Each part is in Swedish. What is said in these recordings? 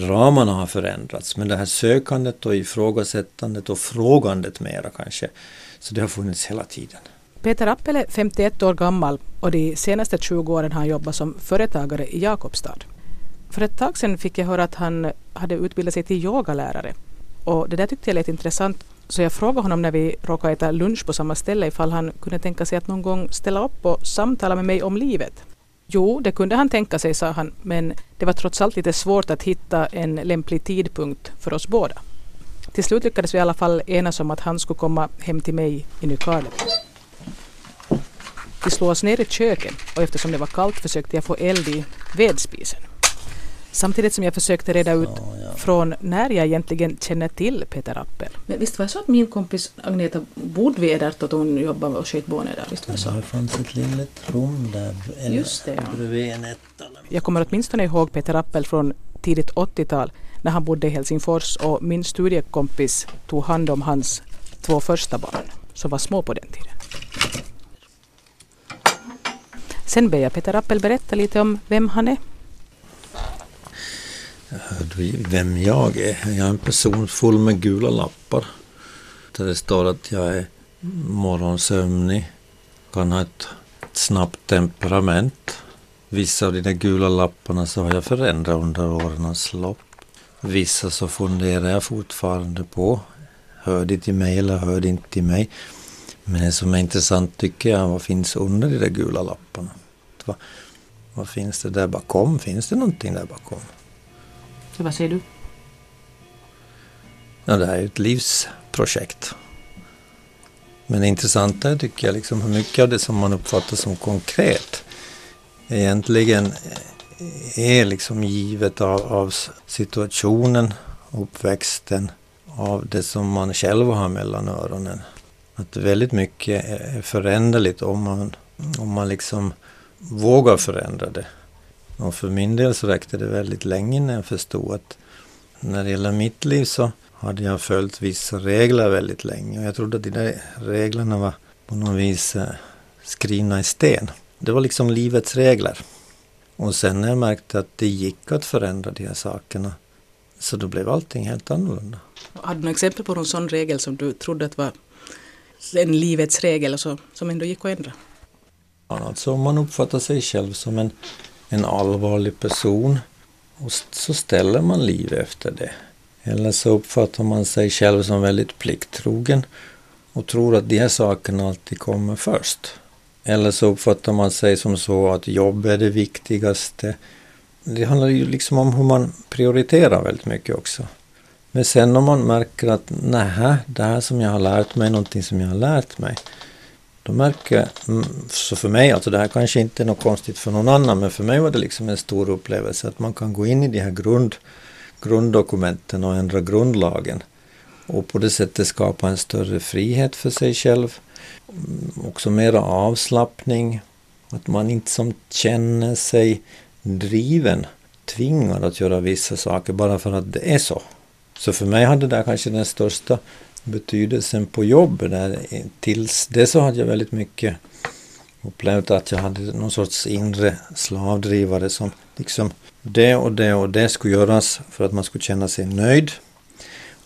ramarna har förändrats. Men det här sökandet och ifrågasättandet och frågandet mera kanske. Så det har funnits hela tiden. Peter Appel är 51 år gammal och de senaste 20 åren har han jobbat som företagare i Jakobstad. För ett tag sedan fick jag höra att han hade utbildat sig till yogalärare. Och det där tyckte jag lät intressant så jag frågade honom när vi råkade äta lunch på samma ställe ifall han kunde tänka sig att någon gång ställa upp och samtala med mig om livet. Jo, det kunde han tänka sig, sa han, men det var trots allt lite svårt att hitta en lämplig tidpunkt för oss båda. Till slut lyckades vi i alla fall enas om att han skulle komma hem till mig i Nykarleby. Vi slog oss ner i köket och eftersom det var kallt försökte jag få eld i vedspisen. Samtidigt som jag försökte reda ut ja, ja. från när jag egentligen känner till Peter Appel. Men visst var det så att min kompis Agneta bodde vid Edert och hon jobbade och sköt barnet där? Visst var det så? Det fanns ett litet rum där Just det, ja. bredvid en Jag kommer åtminstone ihåg Peter Appel från tidigt 80-tal när han bodde i Helsingfors och min studiekompis tog hand om hans två första barn som var små på den tiden. Sen ber jag Peter Appel berätta lite om vem han är. Vem jag är? Jag är en person full med gula lappar. Där det står att jag är morgonsömnig, kan ha ett snabbt temperament. Vissa av de där gula lapparna så har jag förändrat under årens lopp. Vissa så funderar jag fortfarande på. Hör det till mig eller hör det inte till mig? Men det som är intressant tycker jag, vad finns under de där gula lapparna? Vad, vad finns det där bakom? Finns det någonting där bakom? Så vad säger du? Ja, det här är ett livsprojekt. Men det intressanta tycker jag, liksom hur mycket av det som man uppfattar som konkret egentligen är liksom givet av, av situationen, uppväxten, av det som man själv har mellan öronen. Att väldigt mycket är föränderligt om man, om man liksom vågar förändra det. Och för min del så räckte det väldigt länge när jag förstod att när det gäller mitt liv så hade jag följt vissa regler väldigt länge. Och jag trodde att de där reglerna var på något vis eh, skrivna i sten. Det var liksom livets regler. Och sen när jag märkte att det gick att förändra de här sakerna så då blev allting helt annorlunda. Har du några exempel på någon sån regel som du trodde att var en livets regel och så, som ändå gick att ändra? Alltså om man uppfattar sig själv som en, en allvarlig person och så ställer man liv efter det. Eller så uppfattar man sig själv som väldigt plikttrogen och tror att de här sakerna alltid kommer först. Eller så uppfattar man sig som så att jobb är det viktigaste. Det handlar ju liksom om hur man prioriterar väldigt mycket också. Men sen om man märker att nej, det här som jag har lärt mig är någonting som jag har lärt mig. Då märker jag, mm, så för mig, alltså det här kanske inte är något konstigt för någon annan, men för mig var det liksom en stor upplevelse att man kan gå in i de här grund, grunddokumenten och ändra grundlagen. Och på det sättet skapa en större frihet för sig själv. Mm, också mera avslappning. Att man inte som känner sig driven, tvingad att göra vissa saker bara för att det är så. Så för mig hade det där kanske den största betydelsen på jobbet. Där, tills det så hade jag väldigt mycket upplevt att jag hade någon sorts inre slavdrivare som liksom det och det och det skulle göras för att man skulle känna sig nöjd.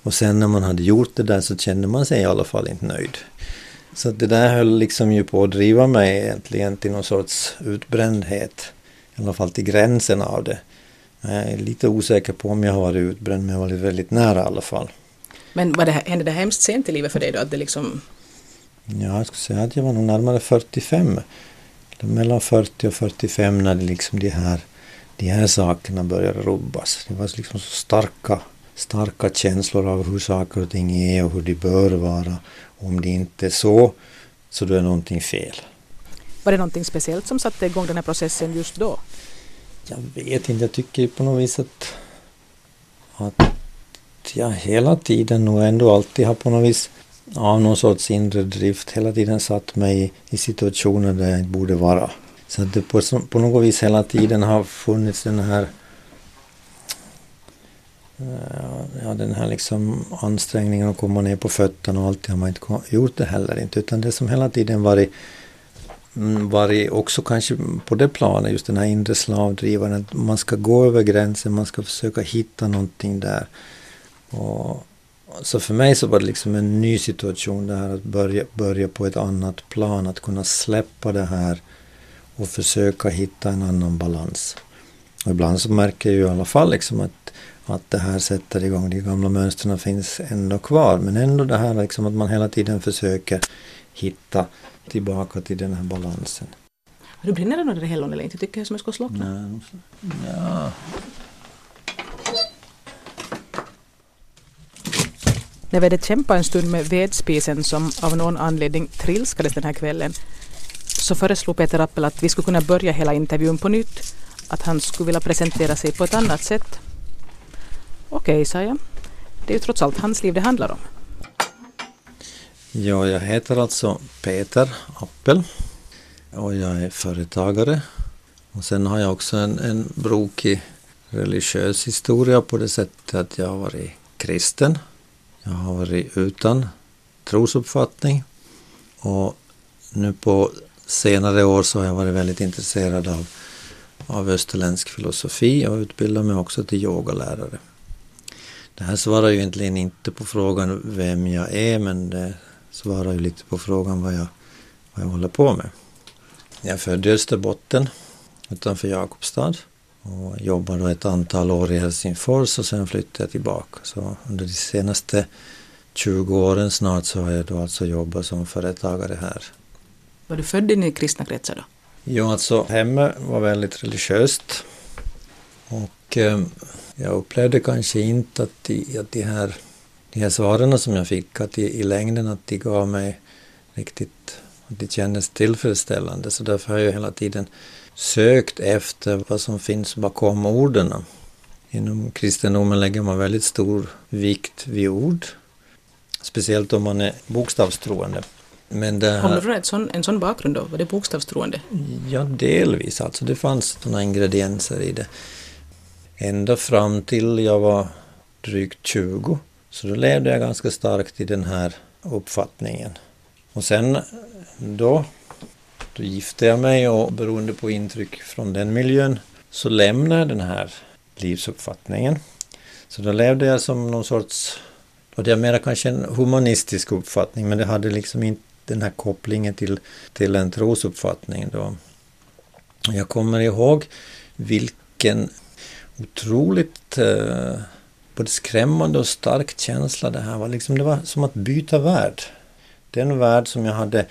Och sen när man hade gjort det där så kände man sig i alla fall inte nöjd. Så det där höll liksom ju på att driva mig egentligen till någon sorts utbrändhet. I alla fall till gränsen av det. Jag är lite osäker på om jag har varit utbränd men jag har varit väldigt nära i alla fall. Men var det, hände det hemskt sent i livet för dig då? Att det liksom... Ja, jag skulle säga att jag var nog närmare 45. Mellan 40 och 45 när det liksom de här, de här sakerna började rubbas. Det var liksom så starka, starka känslor av hur saker och ting är och hur de bör vara. Och om det inte är så, så då är någonting fel. Var det någonting speciellt som satte igång den här processen just då? Jag vet inte, jag tycker på något vis att, att jag hela tiden och ändå alltid har på något vis av någon sorts inre drift hela tiden satt mig i, situationer där jag inte borde vara. Så att det på, på något vis hela tiden har funnits den här eh, ja, den här liksom ansträngningen att komma ner på fötterna och alltid har man inte gjort det heller inte. Utan det som hela tiden varit mm, varit också kanske på det planet, just den här inre slavdrivaren, att man ska gå över gränsen, man ska försöka hitta någonting där. Och, så för mig så var det liksom en ny situation det här att börja, börja på ett annat plan, att kunna släppa det här och försöka hitta en annan balans. Och ibland så märker jag ju i alla fall liksom att, att det här sätter igång, de gamla mönstren finns ändå kvar. Men ändå det här liksom att man hela tiden försöker hitta tillbaka till den här balansen. Har du brinner det någon hellon eller inte? Tycker jag som jag ska slockna? Nej, ja. När vi hade kämpat en stund med vedspisen som av någon anledning trilskades den här kvällen så föreslog Peter Appel att vi skulle kunna börja hela intervjun på nytt. Att han skulle vilja presentera sig på ett annat sätt. Okej, sa jag. Det är ju trots allt hans liv det handlar om. Ja, jag heter alltså Peter Appel och jag är företagare. Och sen har jag också en, en brokig religiös historia på det sättet att jag har varit kristen. Jag har varit utan trosuppfattning och nu på senare år så har jag varit väldigt intresserad av, av österländsk filosofi och utbildat mig också till yogalärare. Det här svarar ju egentligen inte på frågan vem jag är men det svarar ju lite på frågan vad jag, vad jag håller på med. Jag är född i Österbotten utanför Jakobstad och jobbade då ett antal år i Helsingfors och sen flyttade jag tillbaka. Så under de senaste 20 åren snart så har jag då alltså jobbat som företagare här. Var du född in i kristna kretsar då? Ja, alltså hemma var väldigt religiöst. Och eh, jag upplevde kanske inte att de, att de, här, de här svaren som jag fick, att de, i längden att de gav mig riktigt, att de kändes tillfredsställande. Så därför har jag hela tiden sökt efter vad som finns bakom orden. Inom kristendomen lägger man väldigt stor vikt vid ord. Speciellt om man är bokstavstroende. Men det här... Kommer du från en sån, en sån bakgrund då? Var det bokstavstroende? Ja, delvis. Alltså det fanns sådana ingredienser i det. Ända fram till jag var drygt 20. Så då levde jag ganska starkt i den här uppfattningen. Och sen då, då gifte jag mig och beroende på intryck från den miljön så lämnade jag den här livsuppfattningen. Så då levde jag som någon sorts, och det är mera kanske en humanistisk uppfattning men det hade liksom inte den här kopplingen till, till en trosuppfattning. Då. Jag kommer ihåg vilken otroligt eh, både skrämmande och stark känsla det här var. Liksom, det var som att byta värld. Den värld som jag hade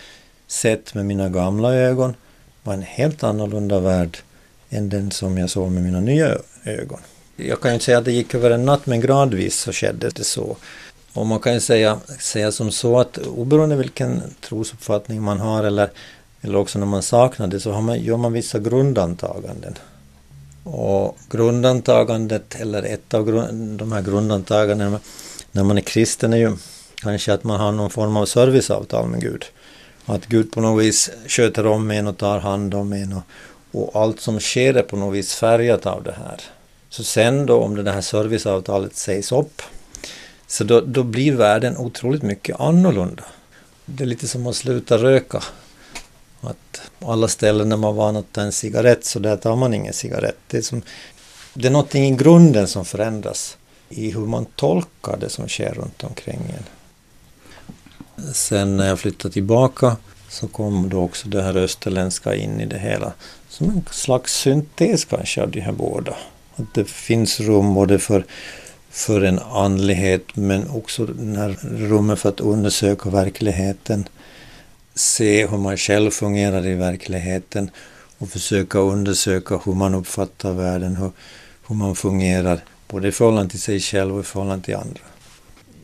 sett med mina gamla ögon var en helt annorlunda värld än den som jag såg med mina nya ögon. Jag kan ju inte säga att det gick över en natt men gradvis så skedde det så. Och man kan ju säga, säga som så att oberoende vilken trosuppfattning man har eller, eller också när man saknar det så har man, gör man vissa grundantaganden. Och grundantagandet, eller ett av grund, de här grundantagandena när man är kristen är ju kanske att man har någon form av serviceavtal med Gud. Att Gud på något vis sköter om en och tar hand om en och, och allt som sker är på något vis färgat av det här. Så sen då om det här serviceavtalet sägs upp så då, då blir världen otroligt mycket annorlunda. Det är lite som att sluta röka. Att på alla ställen där man van att ta en cigarett så där tar man ingen cigarett. Det är, som, det är någonting i grunden som förändras i hur man tolkar det som sker runt omkring en. Sen när jag flyttade tillbaka så kom då också det här österländska in i det hela. Som en slags syntes kanske av de här båda. Att det finns rum både för för en andlighet men också den här rummet för att undersöka verkligheten. Se hur man själv fungerar i verkligheten och försöka undersöka hur man uppfattar världen, hur, hur man fungerar både i förhållande till sig själv och i förhållande till andra.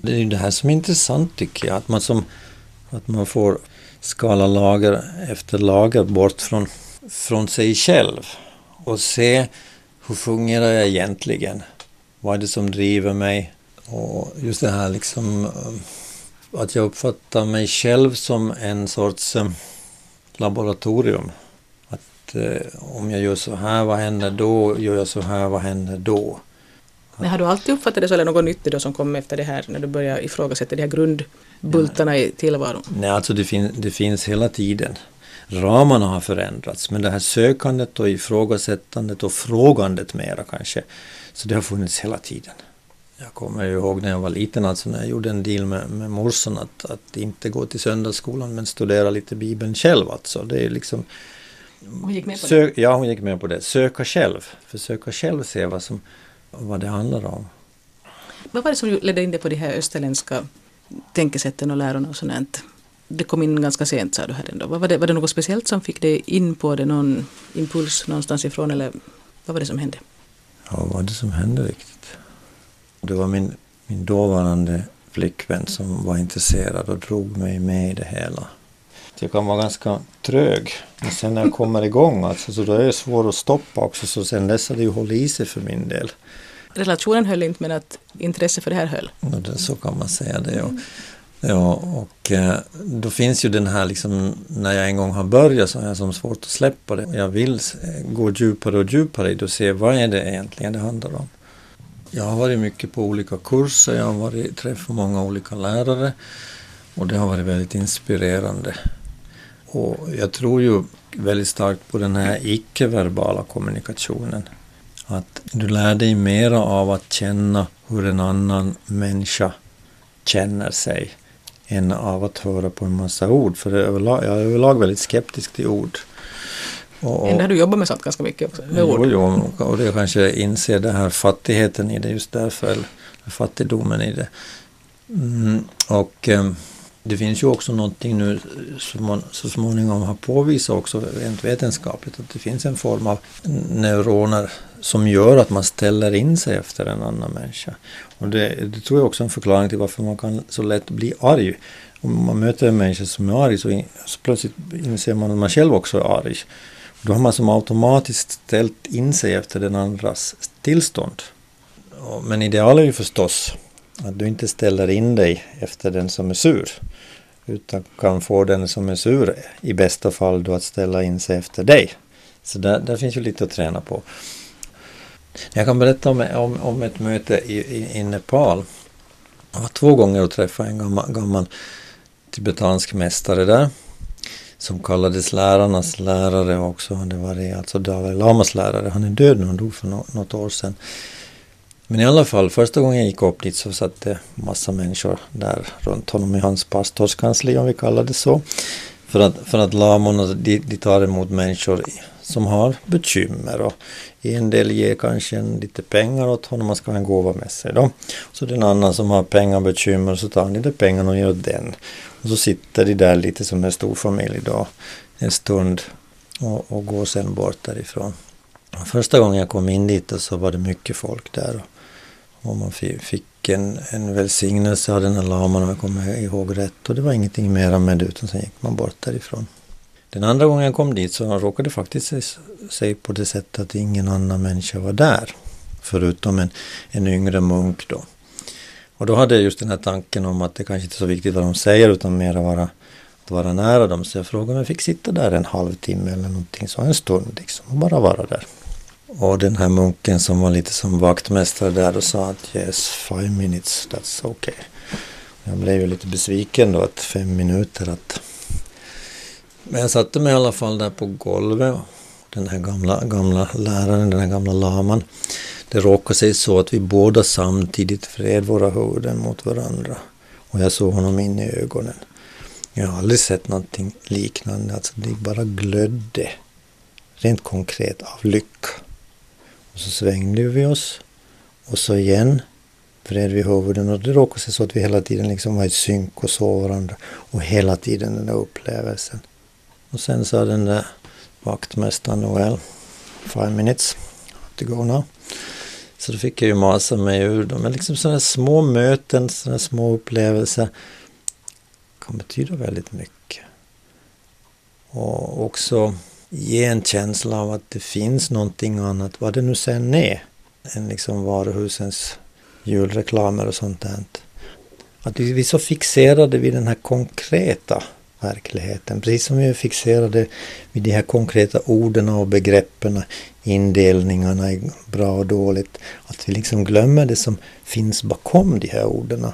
Det är ju det här som är intressant tycker jag, att man, som, att man får skala lager efter lager bort från, från sig själv och se hur fungerar jag egentligen? Vad är det som driver mig? Och just det här liksom eh, att jag uppfattar mig själv som en sorts eh, laboratorium. Att eh, om jag gör så här, vad händer då? Gör jag så här, vad händer då? Men har du alltid uppfattat det så eller något nytt då som kom efter det här när du började ifrågasätta de här grundbultarna i tillvaron? Nej, alltså det, fin det finns hela tiden. ramarna har förändrats. Men det här sökandet och ifrågasättandet och frågandet mera kanske. Så det har funnits hela tiden. Jag kommer ihåg när jag var liten, alltså när jag gjorde en deal med, med morsan att, att inte gå till söndagsskolan men studera lite Bibeln själv. Alltså. Det är liksom, hon gick med på det? Ja, hon gick med på det. Söka själv. Försöka själv se vad, som, vad det handlar om. Vad var det som ledde in dig på de här österländska tänkesätten och lärorna och sånt? Det kom in ganska sent sa du här ändå. Var det, var det något speciellt som fick dig in på det? Någon impuls någonstans ifrån eller vad var det som hände? Ja, vad var det som hände riktigt? Det var min, min dåvarande flickvän som var intresserad och drog mig med i det hela. Jag kan vara ganska trög. Men sen när jag kommer igång alltså, så då är det svårt att stoppa också. Så sen dess har det ju hållit i sig för min del. Relationen höll inte men att intresse för det här höll? Ja, så kan man säga det. Och, ja, och eh, då finns ju den här liksom, när jag en gång har börjat så har jag som svårt att släppa det. Jag vill gå djupare och djupare i det och se vad är det egentligen det handlar om. Jag har varit mycket på olika kurser, jag har varit, träffat många olika lärare och det har varit väldigt inspirerande. Och jag tror ju väldigt starkt på den här icke-verbala kommunikationen. Att du lär dig mera av att känna hur en annan människa känner sig än av att höra på en massa ord. För överlag, jag är överlag väldigt skeptisk till ord. Och, har du jobbat med sånt ganska mycket också, med ord. Jo, och det kanske inser den här fattigheten i det just därför, eller fattigdomen i det. Mm, och eh, det finns ju också någonting nu som man så småningom har påvisat också rent vetenskapligt att det finns en form av neuroner som gör att man ställer in sig efter en annan människa. Och det, det tror jag också är en förklaring till varför man kan så lätt bli arg. Om man möter en människa som är arg så, in, så plötsligt inser man att man själv också är arg. Då har man som automatiskt ställt in sig efter den andras tillstånd. Men idealet är ju förstås att du inte ställer in dig efter den som är sur. Utan kan få den som är sur i bästa fall då att ställa in sig efter dig. Så där, där finns ju lite att träna på. Jag kan berätta om, om, om ett möte i, i, i, Nepal. Jag var två gånger och träffade en gammal, gammal tibetansk mästare där. Som kallades lärarnas lärare också. Det var det, alltså Dalai Lamas lärare. Han är död nu, han dog för något år sedan. Men i alla fall, första gången jag gick upp dit så satt det massa människor där runt honom i hans pastorskansli om vi kallar det så. För att, för att lamorna de, de tar emot människor som har bekymmer och en del ger kanske en lite pengar åt honom, man ska ha en gåva med sig då. Så det en annan som har pengar och bekymmer så tar han lite pengar och ger åt den. Och så sitter de där lite som en stor familj då en stund och, och går sen bort därifrån. Första gången jag kom in dit så var det mycket folk där. Och man fick en, en välsignelse av den här laman om jag kommer ihåg rätt. Och det var ingenting mera med det utan sen gick man bort därifrån. Den andra gången jag kom dit så råkade det faktiskt sig på det sättet att ingen annan människa var där. Förutom en, en yngre munk då. Och då hade jag just den här tanken om att det kanske inte är så viktigt vad de säger utan mer vara, att vara nära dem. Så jag frågade om jag fick sitta där en halvtimme eller någonting, så en stund liksom, och bara vara där. Och den här munken som var lite som vaktmästare där och sa att yes, five minutes, that's okay. Jag blev ju lite besviken då att fem minuter att... Men jag satte mig i alla fall där på golvet. Den här gamla, gamla läraren, den här gamla laman. Det råkade sig så att vi båda samtidigt vred våra huvuden mot varandra. Och jag såg honom in i ögonen. Jag har aldrig sett någonting liknande. Alltså det bara glödde. Rent konkret av lycka. Och så svängde vi oss och så igen vred vi huvuden och det råkade sig så att vi hela tiden liksom var i synk och såg varandra och hela tiden den där upplevelsen. Och sen sa den där vaktmästaren Noel, five minutes, to go now. Så då fick jag ju masa mig ur dem. Men liksom sådana små möten, sådana små upplevelser kan betyda väldigt mycket. Och också ge en känsla av att det finns någonting annat, vad det nu sen är, än liksom varuhusens julreklamer och sånt där. Att vi är så fixerade vid den här konkreta verkligheten, precis som vi är fixerade vid de här konkreta orden och begreppen, indelningarna i bra och dåligt, att vi liksom glömmer det som finns bakom de här orden.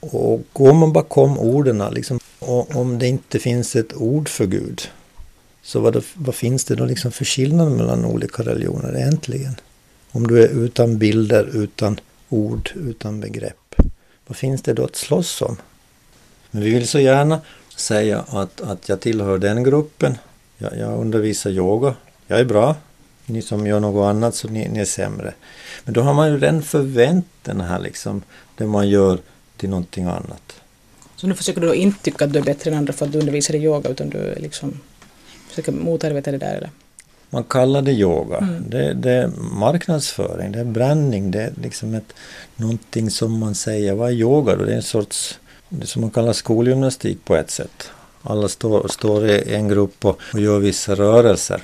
Och går man bakom orden, liksom, och om det inte finns ett ord för Gud, Så vad, vad finns det då liksom för skillnad mellan olika religioner egentligen? Om du är utan bilder, utan ord, utan begrepp. Vad finns det då att slåss om? Men vi vill så gärna säga att, att jag tillhör den gruppen. Jag, jag undervisar yoga. Jag är bra. Ni som gör något annat så ni, ni är sämre. Men då har man ju den förväntan här liksom, det man gör till någonting annat. Så nu försöker du då inte tycka att du är bättre än andra för att du undervisar i yoga utan du liksom försöker motarbeta det där eller? Man kallar det yoga. Mm. Det, det, är marknadsföring, det är branding, det är liksom ett, någonting som man säger, vad är yoga då? Det är en sorts, det som man kallar skolgymnastik på ett sätt. Alla står, står i en grupp och, och gör vissa rörelser.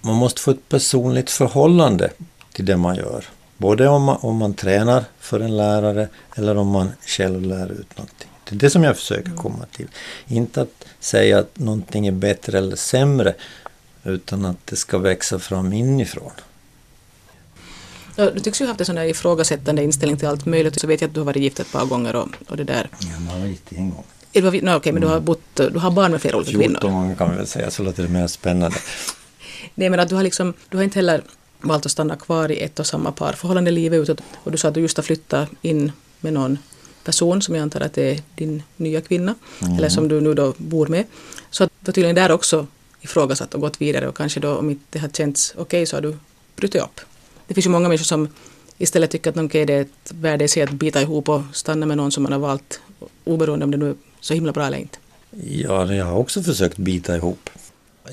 Man måste få ett personligt förhållande till det man gör. Både om man, om man tränar för en lärare eller om man själv lär ut någonting. Det är det som jag försöker komma till. Inte att säga att någonting är bättre eller sämre utan att det ska växa fram inifrån. Ja, du tycks ju ha haft en sån där ifrågasättande inställning till allt möjligt. Så vet jag att du har varit gift ett par gånger och, och det där. Ja, man var gift en gång. no, okej, men du har, mm. bott, du har barn med flera olika kvinnor. 14 gånger kan man väl säga, så låter det mer spännande. Nej, men att du har liksom, du har inte heller valt att stanna kvar i ett och samma par förhållande livet ut. Och du sa att du just har flyttat in med någon person som jag antar att det är din nya kvinna, mm. eller som du nu då bor med. Så att du tydligen där också ifrågasatt och gått vidare och kanske då om inte det har känts okej okay, så har du brutit upp. Det finns ju många människor som istället tycker att okay, det är ett värde i sig att bita ihop och stanna med någon som man har valt oberoende om det nu är så himla bra eller inte. Ja, jag har också försökt bita ihop.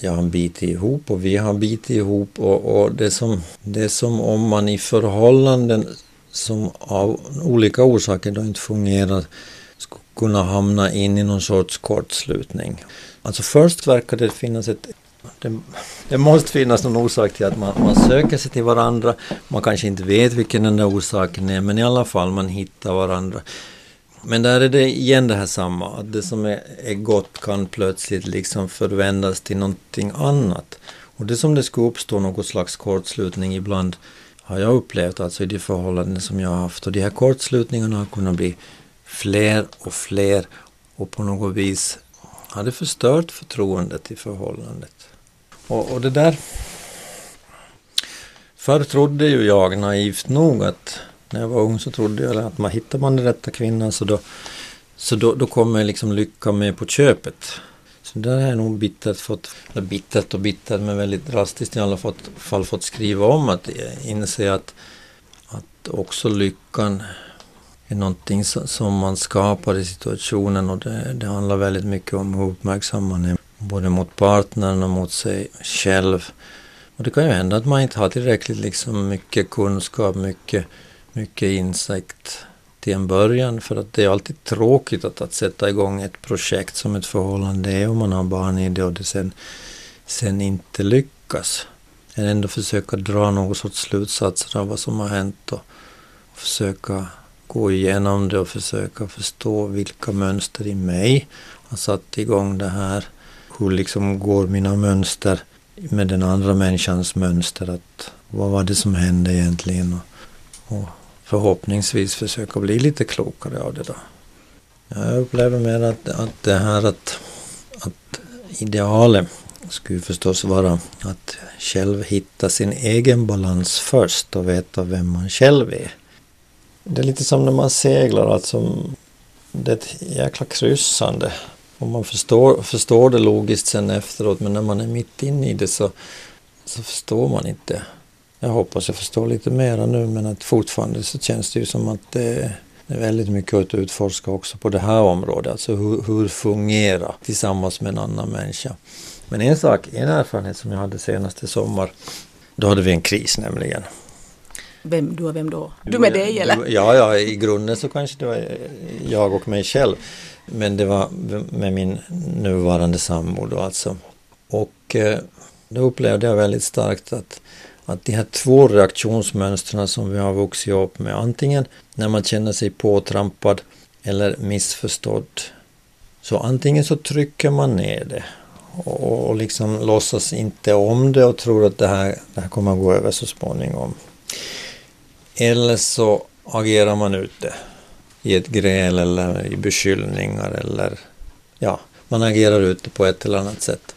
Jag har bitit ihop och vi har bitit ihop och, och det, är som, det är som om man i förhållanden som av olika orsaker då inte fungerar skulle kunna hamna in i någon sorts kortslutning. Alltså först verkar det finnas ett det, det, måste finnas någon orsak till att man, man söker sig till varandra. Man kanske inte vet vilken den där orsaken är men i alla fall man hittar varandra. Men där är det igen det här samma, att det som är, är gott kan plötsligt liksom förvändas till någonting annat. Och det som det skulle uppstå något slags kortslutning ibland har jag upplevt alltså i de förhållanden som jag har haft. Och de här kortslutningarna har kunnat bli fler och fler och på något vis har det förstört förtroendet i förhållandet. Och, och det där... Förr trodde ju jag naivt nog att när jag var ung så trodde jag att man hittar man den rätta kvinnan så då, så då, då kommer liksom lycka med på köpet. Så där har jag nog bittert fått, eller bittert och bittert men väldigt drastiskt i alla fall fått skriva om att inse att, att också lyckan är någonting som man skapar i situationen och det, det handlar väldigt mycket om hur uppmärksam man är både mot partnern och mot sig själv. Och det kan ju hända att man inte har tillräckligt liksom mycket kunskap, mycket, mycket insikt till en början för att det är alltid tråkigt att, att sätta igång ett projekt som ett förhållande är om man har barn i det och det sen, sen inte lyckas. Men ändå försöka dra någon sorts slutsatser av vad som har hänt och försöka gå igenom det och försöka förstå vilka mönster i mig har satt igång det här. Hur liksom går mina mönster med den andra människans mönster? Att, vad var det som hände egentligen? Och, och förhoppningsvis försöka bli lite klokare av det då. Jag upplever mer att, att det här att, att idealet skulle förstås vara att själv hitta sin egen balans först och veta vem man själv är. Det är lite som när man seglar, alltså det är ett jäkla kryssande. Och man förstår, förstår det logiskt sen efteråt men när man är mitt inne i det så, så förstår man inte. Jag hoppas jag förstår lite mera nu men att fortfarande så känns det ju som att det, det är väldigt mycket att utforska också på det här området. Alltså hur, hur fungera tillsammans med en annan människa. Men en sak, en erfarenhet som jag hade senaste sommar, då hade vi en kris nämligen. Vem, du och vem då? Du med dig eller? Ja, ja, i grunden så kanske det var jag och mig själv. Men det var med min nuvarande sambo då alltså. Och eh, då upplevde jag väldigt starkt att, att de här två reaktionsmönstren som vi har vuxit upp med, antingen när man känner sig påtrampad eller missförstådd. Så antingen så trycker man ner det och, och liksom låtsas inte om det och tror att det här, det här kommer att gå över så småningom. Eller så agerar man ut det i ett gräl eller i beskyllningar eller ja, man agerar ute på ett eller annat sätt.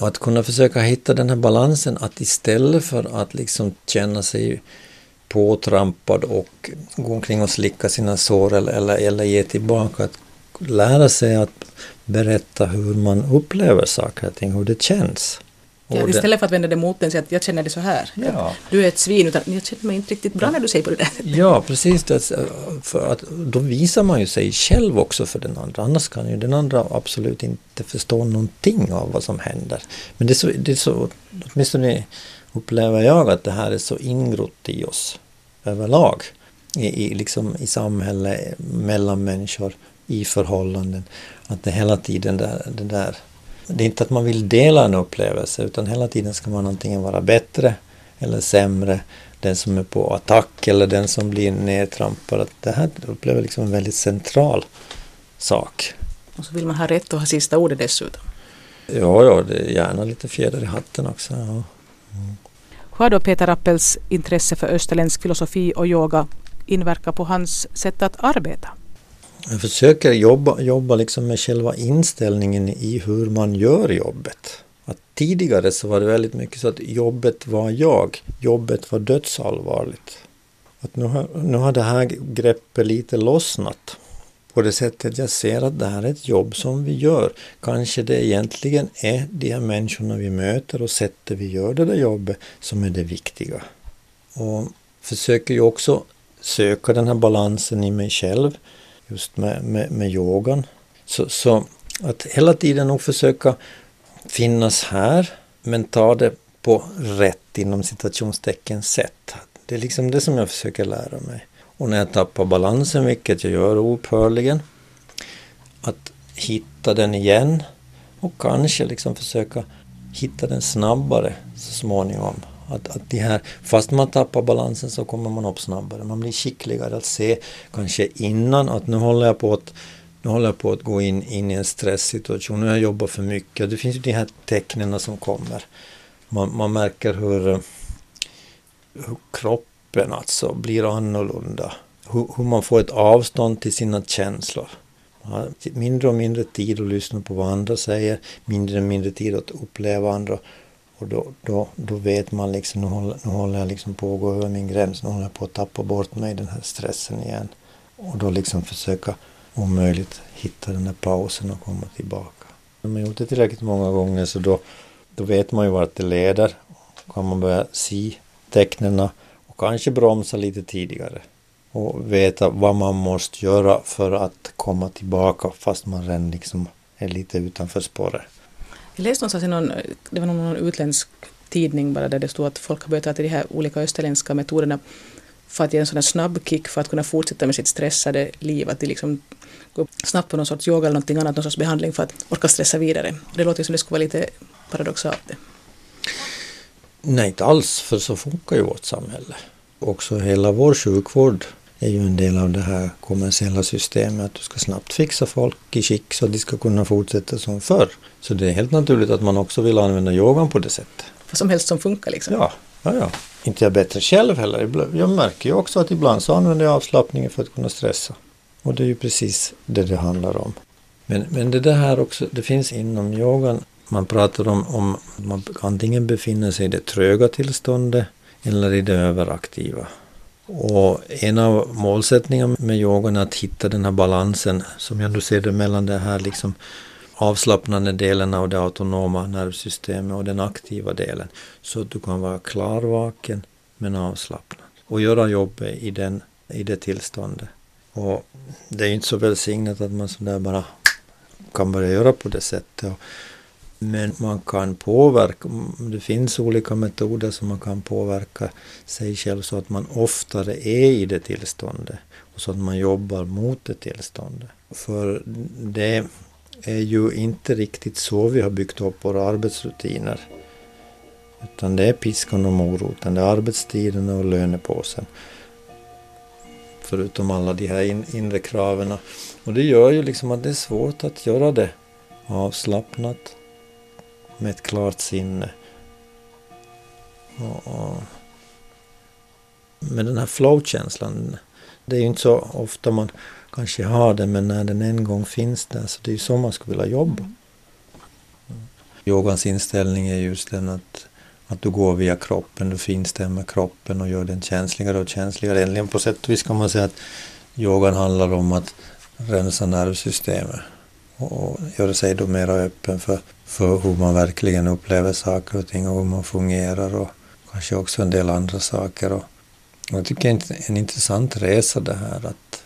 Och att kunna försöka hitta den här balansen att istället för att liksom känna sig påtrampad och gå omkring och slicka sina sår eller, eller, eller ge tillbaka, att lära sig att berätta hur man upplever saker och ting, hur det känns. Ja, istället för att vända det mot den säga att jag känner det så här. Ja. Du är ett svin, utan jag känner mig inte riktigt bra när du säger på det där. Ja, precis. Det, för att då visar man ju sig själv också för den andra. Annars kan ju den andra absolut inte förstå någonting av vad som händer. Men det är så, det är så åtminstone upplever jag att det här är så ingrott i oss överlag. I, i, liksom i samhälle, mellan människor, i förhållanden. Att det hela tiden där, det där det är inte att man vill dela en upplevelse utan hela tiden ska man antingen vara bättre eller sämre. Den som är på attack eller den som blir nedtrampad. Det här upplever jag liksom en väldigt central sak. Och så vill man ha rätt att ha sista ordet dessutom. Ja, ja, gärna lite fjäder i hatten också. Ja. Mm. Hur har då Peter Rappels intresse för österländsk filosofi och yoga inverkat på hans sätt att arbeta? Jag försöker jobba, jobba liksom med själva inställningen i hur man gör jobbet. Att tidigare så var det väldigt mycket så att jobbet var jag, jobbet var dödsallvarligt. Att nu, har, nu har det här greppet lite lossnat. På det sättet jag ser att det här är ett jobb som vi gör. Kanske det egentligen är de här människorna vi möter och sättet vi gör det där jobbet som är det viktiga. Och försöker ju också söka den här balansen i mig själv just med, med, med yogan. Så, så att hela tiden nog försöka finnas här men ta det på rätt inom citationstecken sätt. Det är liksom det som jag försöker lära mig. Och när jag tappar balansen, vilket jag gör oupphörligen, att hitta den igen och kanske liksom försöka hitta den snabbare så småningom. Att, att de här, fast man tappar balansen så kommer man upp snabbare. Man blir skickligare att se kanske innan att nu håller jag på att nu håller jag på att gå in, in i en stresssituation, nu har jag jobbat för mycket. Det finns ju de här tecknen som kommer. Man, man märker hur, hur kroppen alltså blir annorlunda. Hur, hur man får ett avstånd till sina känslor. Man har mindre och mindre tid att lyssna på vad andra säger, mindre och mindre tid att uppleva andra och då, då, då vet man liksom, nu håller, nu håller jag liksom på att gå över min gräns, nu håller jag på att tappa bort mig i den här stressen igen. Och då liksom försöka om möjligt hitta den där pausen och komma tillbaka. När man gjort det tillräckligt många gånger så då, då vet man ju vart det leder. Då kan man börja se tecknen och kanske bromsa lite tidigare. Och veta vad man måste göra för att komma tillbaka fast man redan liksom är lite utanför spåret. Jag läste någonstans i någon, det var någon utländsk tidning bara där det stod att folk har börjat ta till de här olika österländska metoderna för att ge en sån här snabb kick för att kunna fortsätta med sitt stressade liv. Att de liksom går snabbt på någon sorts yoga eller någonting annat, någon sorts behandling för att orka stressa vidare. Det låter som det skulle vara lite paradoxalt. Det. Nej, inte alls, för så funkar ju vårt samhälle. Också hela vår sjukvård är ju en del av det här kommersiella systemet. Att du ska snabbt fixa folk i skick så att de ska kunna fortsätta som förr. Så det är helt naturligt att man också vill använda yogan på det sättet. Vad som helst som funkar liksom? Ja, ja, ja. Inte jag bättre själv heller. Jag märker ju också att ibland så använder jag avslappningen för att kunna stressa. Och det är ju precis det det handlar om. Men, men det här också, det finns inom yogan, man pratar om, om man antingen befinner sig i det tröga tillståndet eller i det överaktiva. Och en av målsättningarna med yogan är att hitta den här balansen, som jag nu ser det, mellan det här liksom avslappnande delen av det autonoma nervsystemet och den aktiva delen. Så att du kan vara klarvaken men avslappnad. Och göra jobbet i, den, i det tillståndet. Och det är ju inte så välsignat att man sådär bara kan börja göra på det sättet. Men man kan påverka, det finns olika metoder som man kan påverka sig själv så att man oftare är i det tillståndet. Och så att man jobbar mot det tillståndet. För det är ju inte riktigt så vi har byggt upp våra arbetsrutiner. Utan det är piskan och moroten, det är arbetstiden och lönepåsen. Förutom alla de här inre kraven. Och det gör ju liksom att det är svårt att göra det avslappnat med ett klart sinne. Och, och med den här flow-känslan, det är ju inte så ofta man kanske har den men när den en gång finns där så det är ju så man skulle vilja jobba. Mm. Yogans inställning är just den att, att du går via kroppen, du finstämmer kroppen och gör den känsligare och känsligare. Egentligen på sätt och vis kan man säga att yogan handlar om att rensa nervsystemet och göra sig då mera öppen för, för hur man verkligen upplever saker och ting och hur man fungerar och kanske också en del andra saker. Och jag tycker det är en intressant resa det här att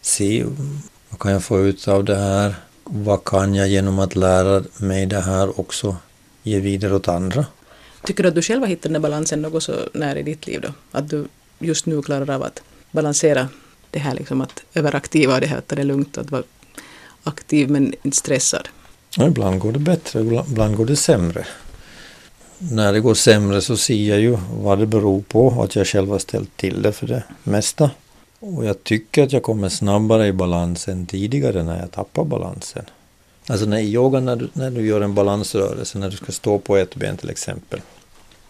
se vad kan jag få ut av det här? Vad kan jag genom att lära mig det här också ge vidare åt andra? Tycker du att du själv har hittat den där balansen något så när i ditt liv då? Att du just nu klarar av att balansera det här liksom att överaktiva och det här att ta det lugnt och att vara aktiv men inte stressad? Ja, ibland går det bättre, ibland går det sämre. När det går sämre så ser jag ju vad det beror på, att jag själv har ställt till det för det mesta. Och jag tycker att jag kommer snabbare i balans än tidigare när jag tappar balansen. Alltså när i yoga när du, när du gör en balansrörelse, när du ska stå på ett ben till exempel.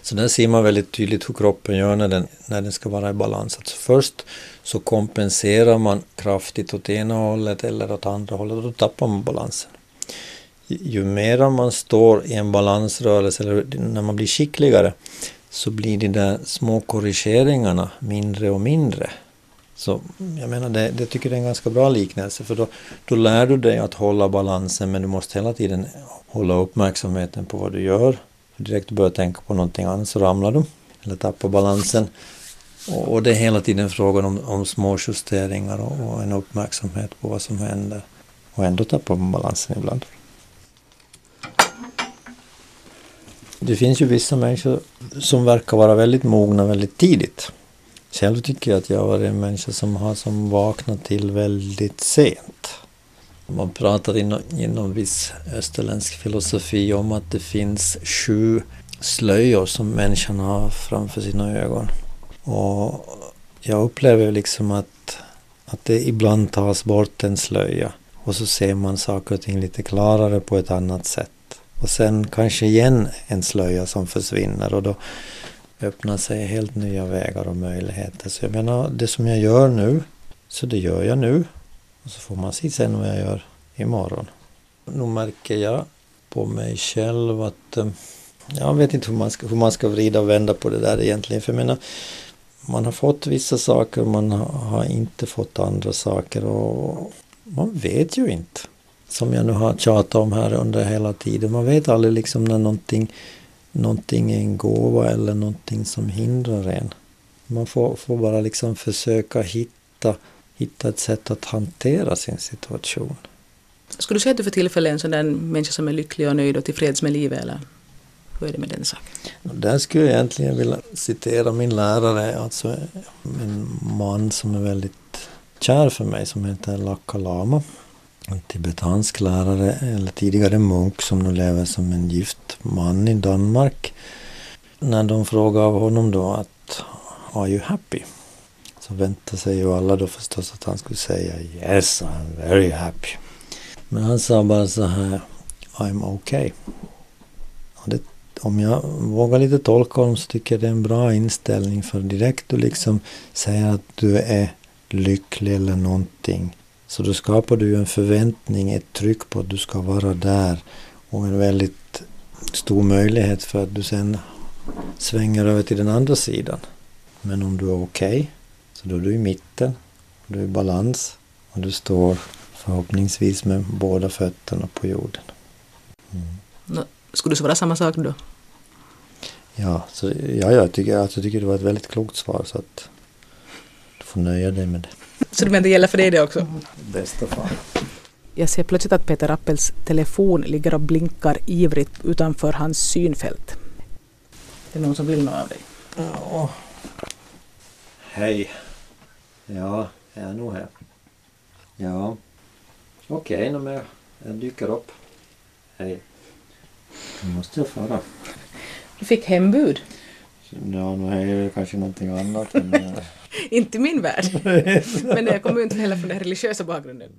Så där ser man väldigt tydligt hur kroppen gör när den, när den ska vara i balans. Alltså först så kompenserar man kraftigt åt ena hållet eller åt andra hållet och då tappar man balansen. Ju mer man står i en balansrörelse eller när man blir skickligare så blir de där små korrigeringarna mindre och mindre. Så jag menar, det, det tycker jag är en ganska bra liknelse för då, då lär du dig att hålla balansen men du måste hela tiden hålla uppmärksamheten på vad du gör. För direkt du börjar tänka på någonting annat så ramlar du eller tappar balansen. Och, och det är hela tiden frågan om, om små justeringar och, och, en uppmärksamhet på vad som händer. Och ändå tappar man balansen ibland. Det finns ju vissa människor som verkar vara väldigt mogna väldigt tidigt. Själv tycker jag att jag var en människa som har som vaknat till väldigt sent. Man pratar inom, inom viss österländsk filosofi om att det finns sju slöjor som människan har framför sina ögon. Och jag upplever liksom att, att det ibland tas bort en slöja och så ser man saker och ting lite klarare på ett annat sätt. Och sen kanske igen en slöja som försvinner och då öppnar sig helt nya vägar och möjligheter. Så jag menar, det som jag gör nu, så det gör jag nu. Och så får man se sen vad jag gör imorgon. Nu märker jag på mig själv att eh, jag vet inte hur man, ska, hur man ska vrida och vända på det där egentligen. För jag menar, man har fått vissa saker och man har inte fått andra saker och man vet ju inte. Som jag nu har tjatat om här under hela tiden. Man vet aldrig liksom när någonting någonting är en gåva eller någonting som hindrar en. Man får, får bara liksom försöka hitta, hitta ett sätt att hantera sin situation. Skulle du säga att du för tillfället är en sån där människa som är lycklig och nöjd och tillfreds med livet eller hur är det med den saken? Där skulle jag egentligen vilja citera min lärare, alltså en man som är väldigt kär för mig som heter Lakka Lama en tibetansk lärare, eller tidigare munk som nu lever som en gift man i Danmark. När de frågade av honom då att Are you happy? Så väntade sig ju alla då förstås att han skulle säga Yes, I'm very happy. Men han sa bara så här I'm okay. Och det, om jag vågar lite tolka honom så tycker jag det är en bra inställning för direkt du liksom säger att du är lycklig eller någonting så då skapar du en förväntning, ett tryck på att du ska vara där och en väldigt stor möjlighet för att du sen svänger över till den andra sidan. Men om du är okej, okay, så då är du i mitten, du är i balans och du står förhoppningsvis med båda fötterna på jorden. Mm. Skulle det svara samma sak då? Ja, så, ja jag, tycker, alltså, jag tycker det var ett väldigt klokt svar så att du får nöja dig med det. Så du menar det gäller för dig det också? Bästa fall. Jag ser plötsligt att Peter Appels telefon ligger och blinkar ivrigt utanför hans synfält. Det är någon som vill något av dig? Ja. Hej. Ja, jag är nog här. Ja. Okej, okay, mer. Jag dyker upp. Hej. Nu måste jag fara. Du fick hembud. Ja, nu är det kanske någonting annat. Men... inte min värld. Men jag kommer inte heller från den religiösa bakgrunden.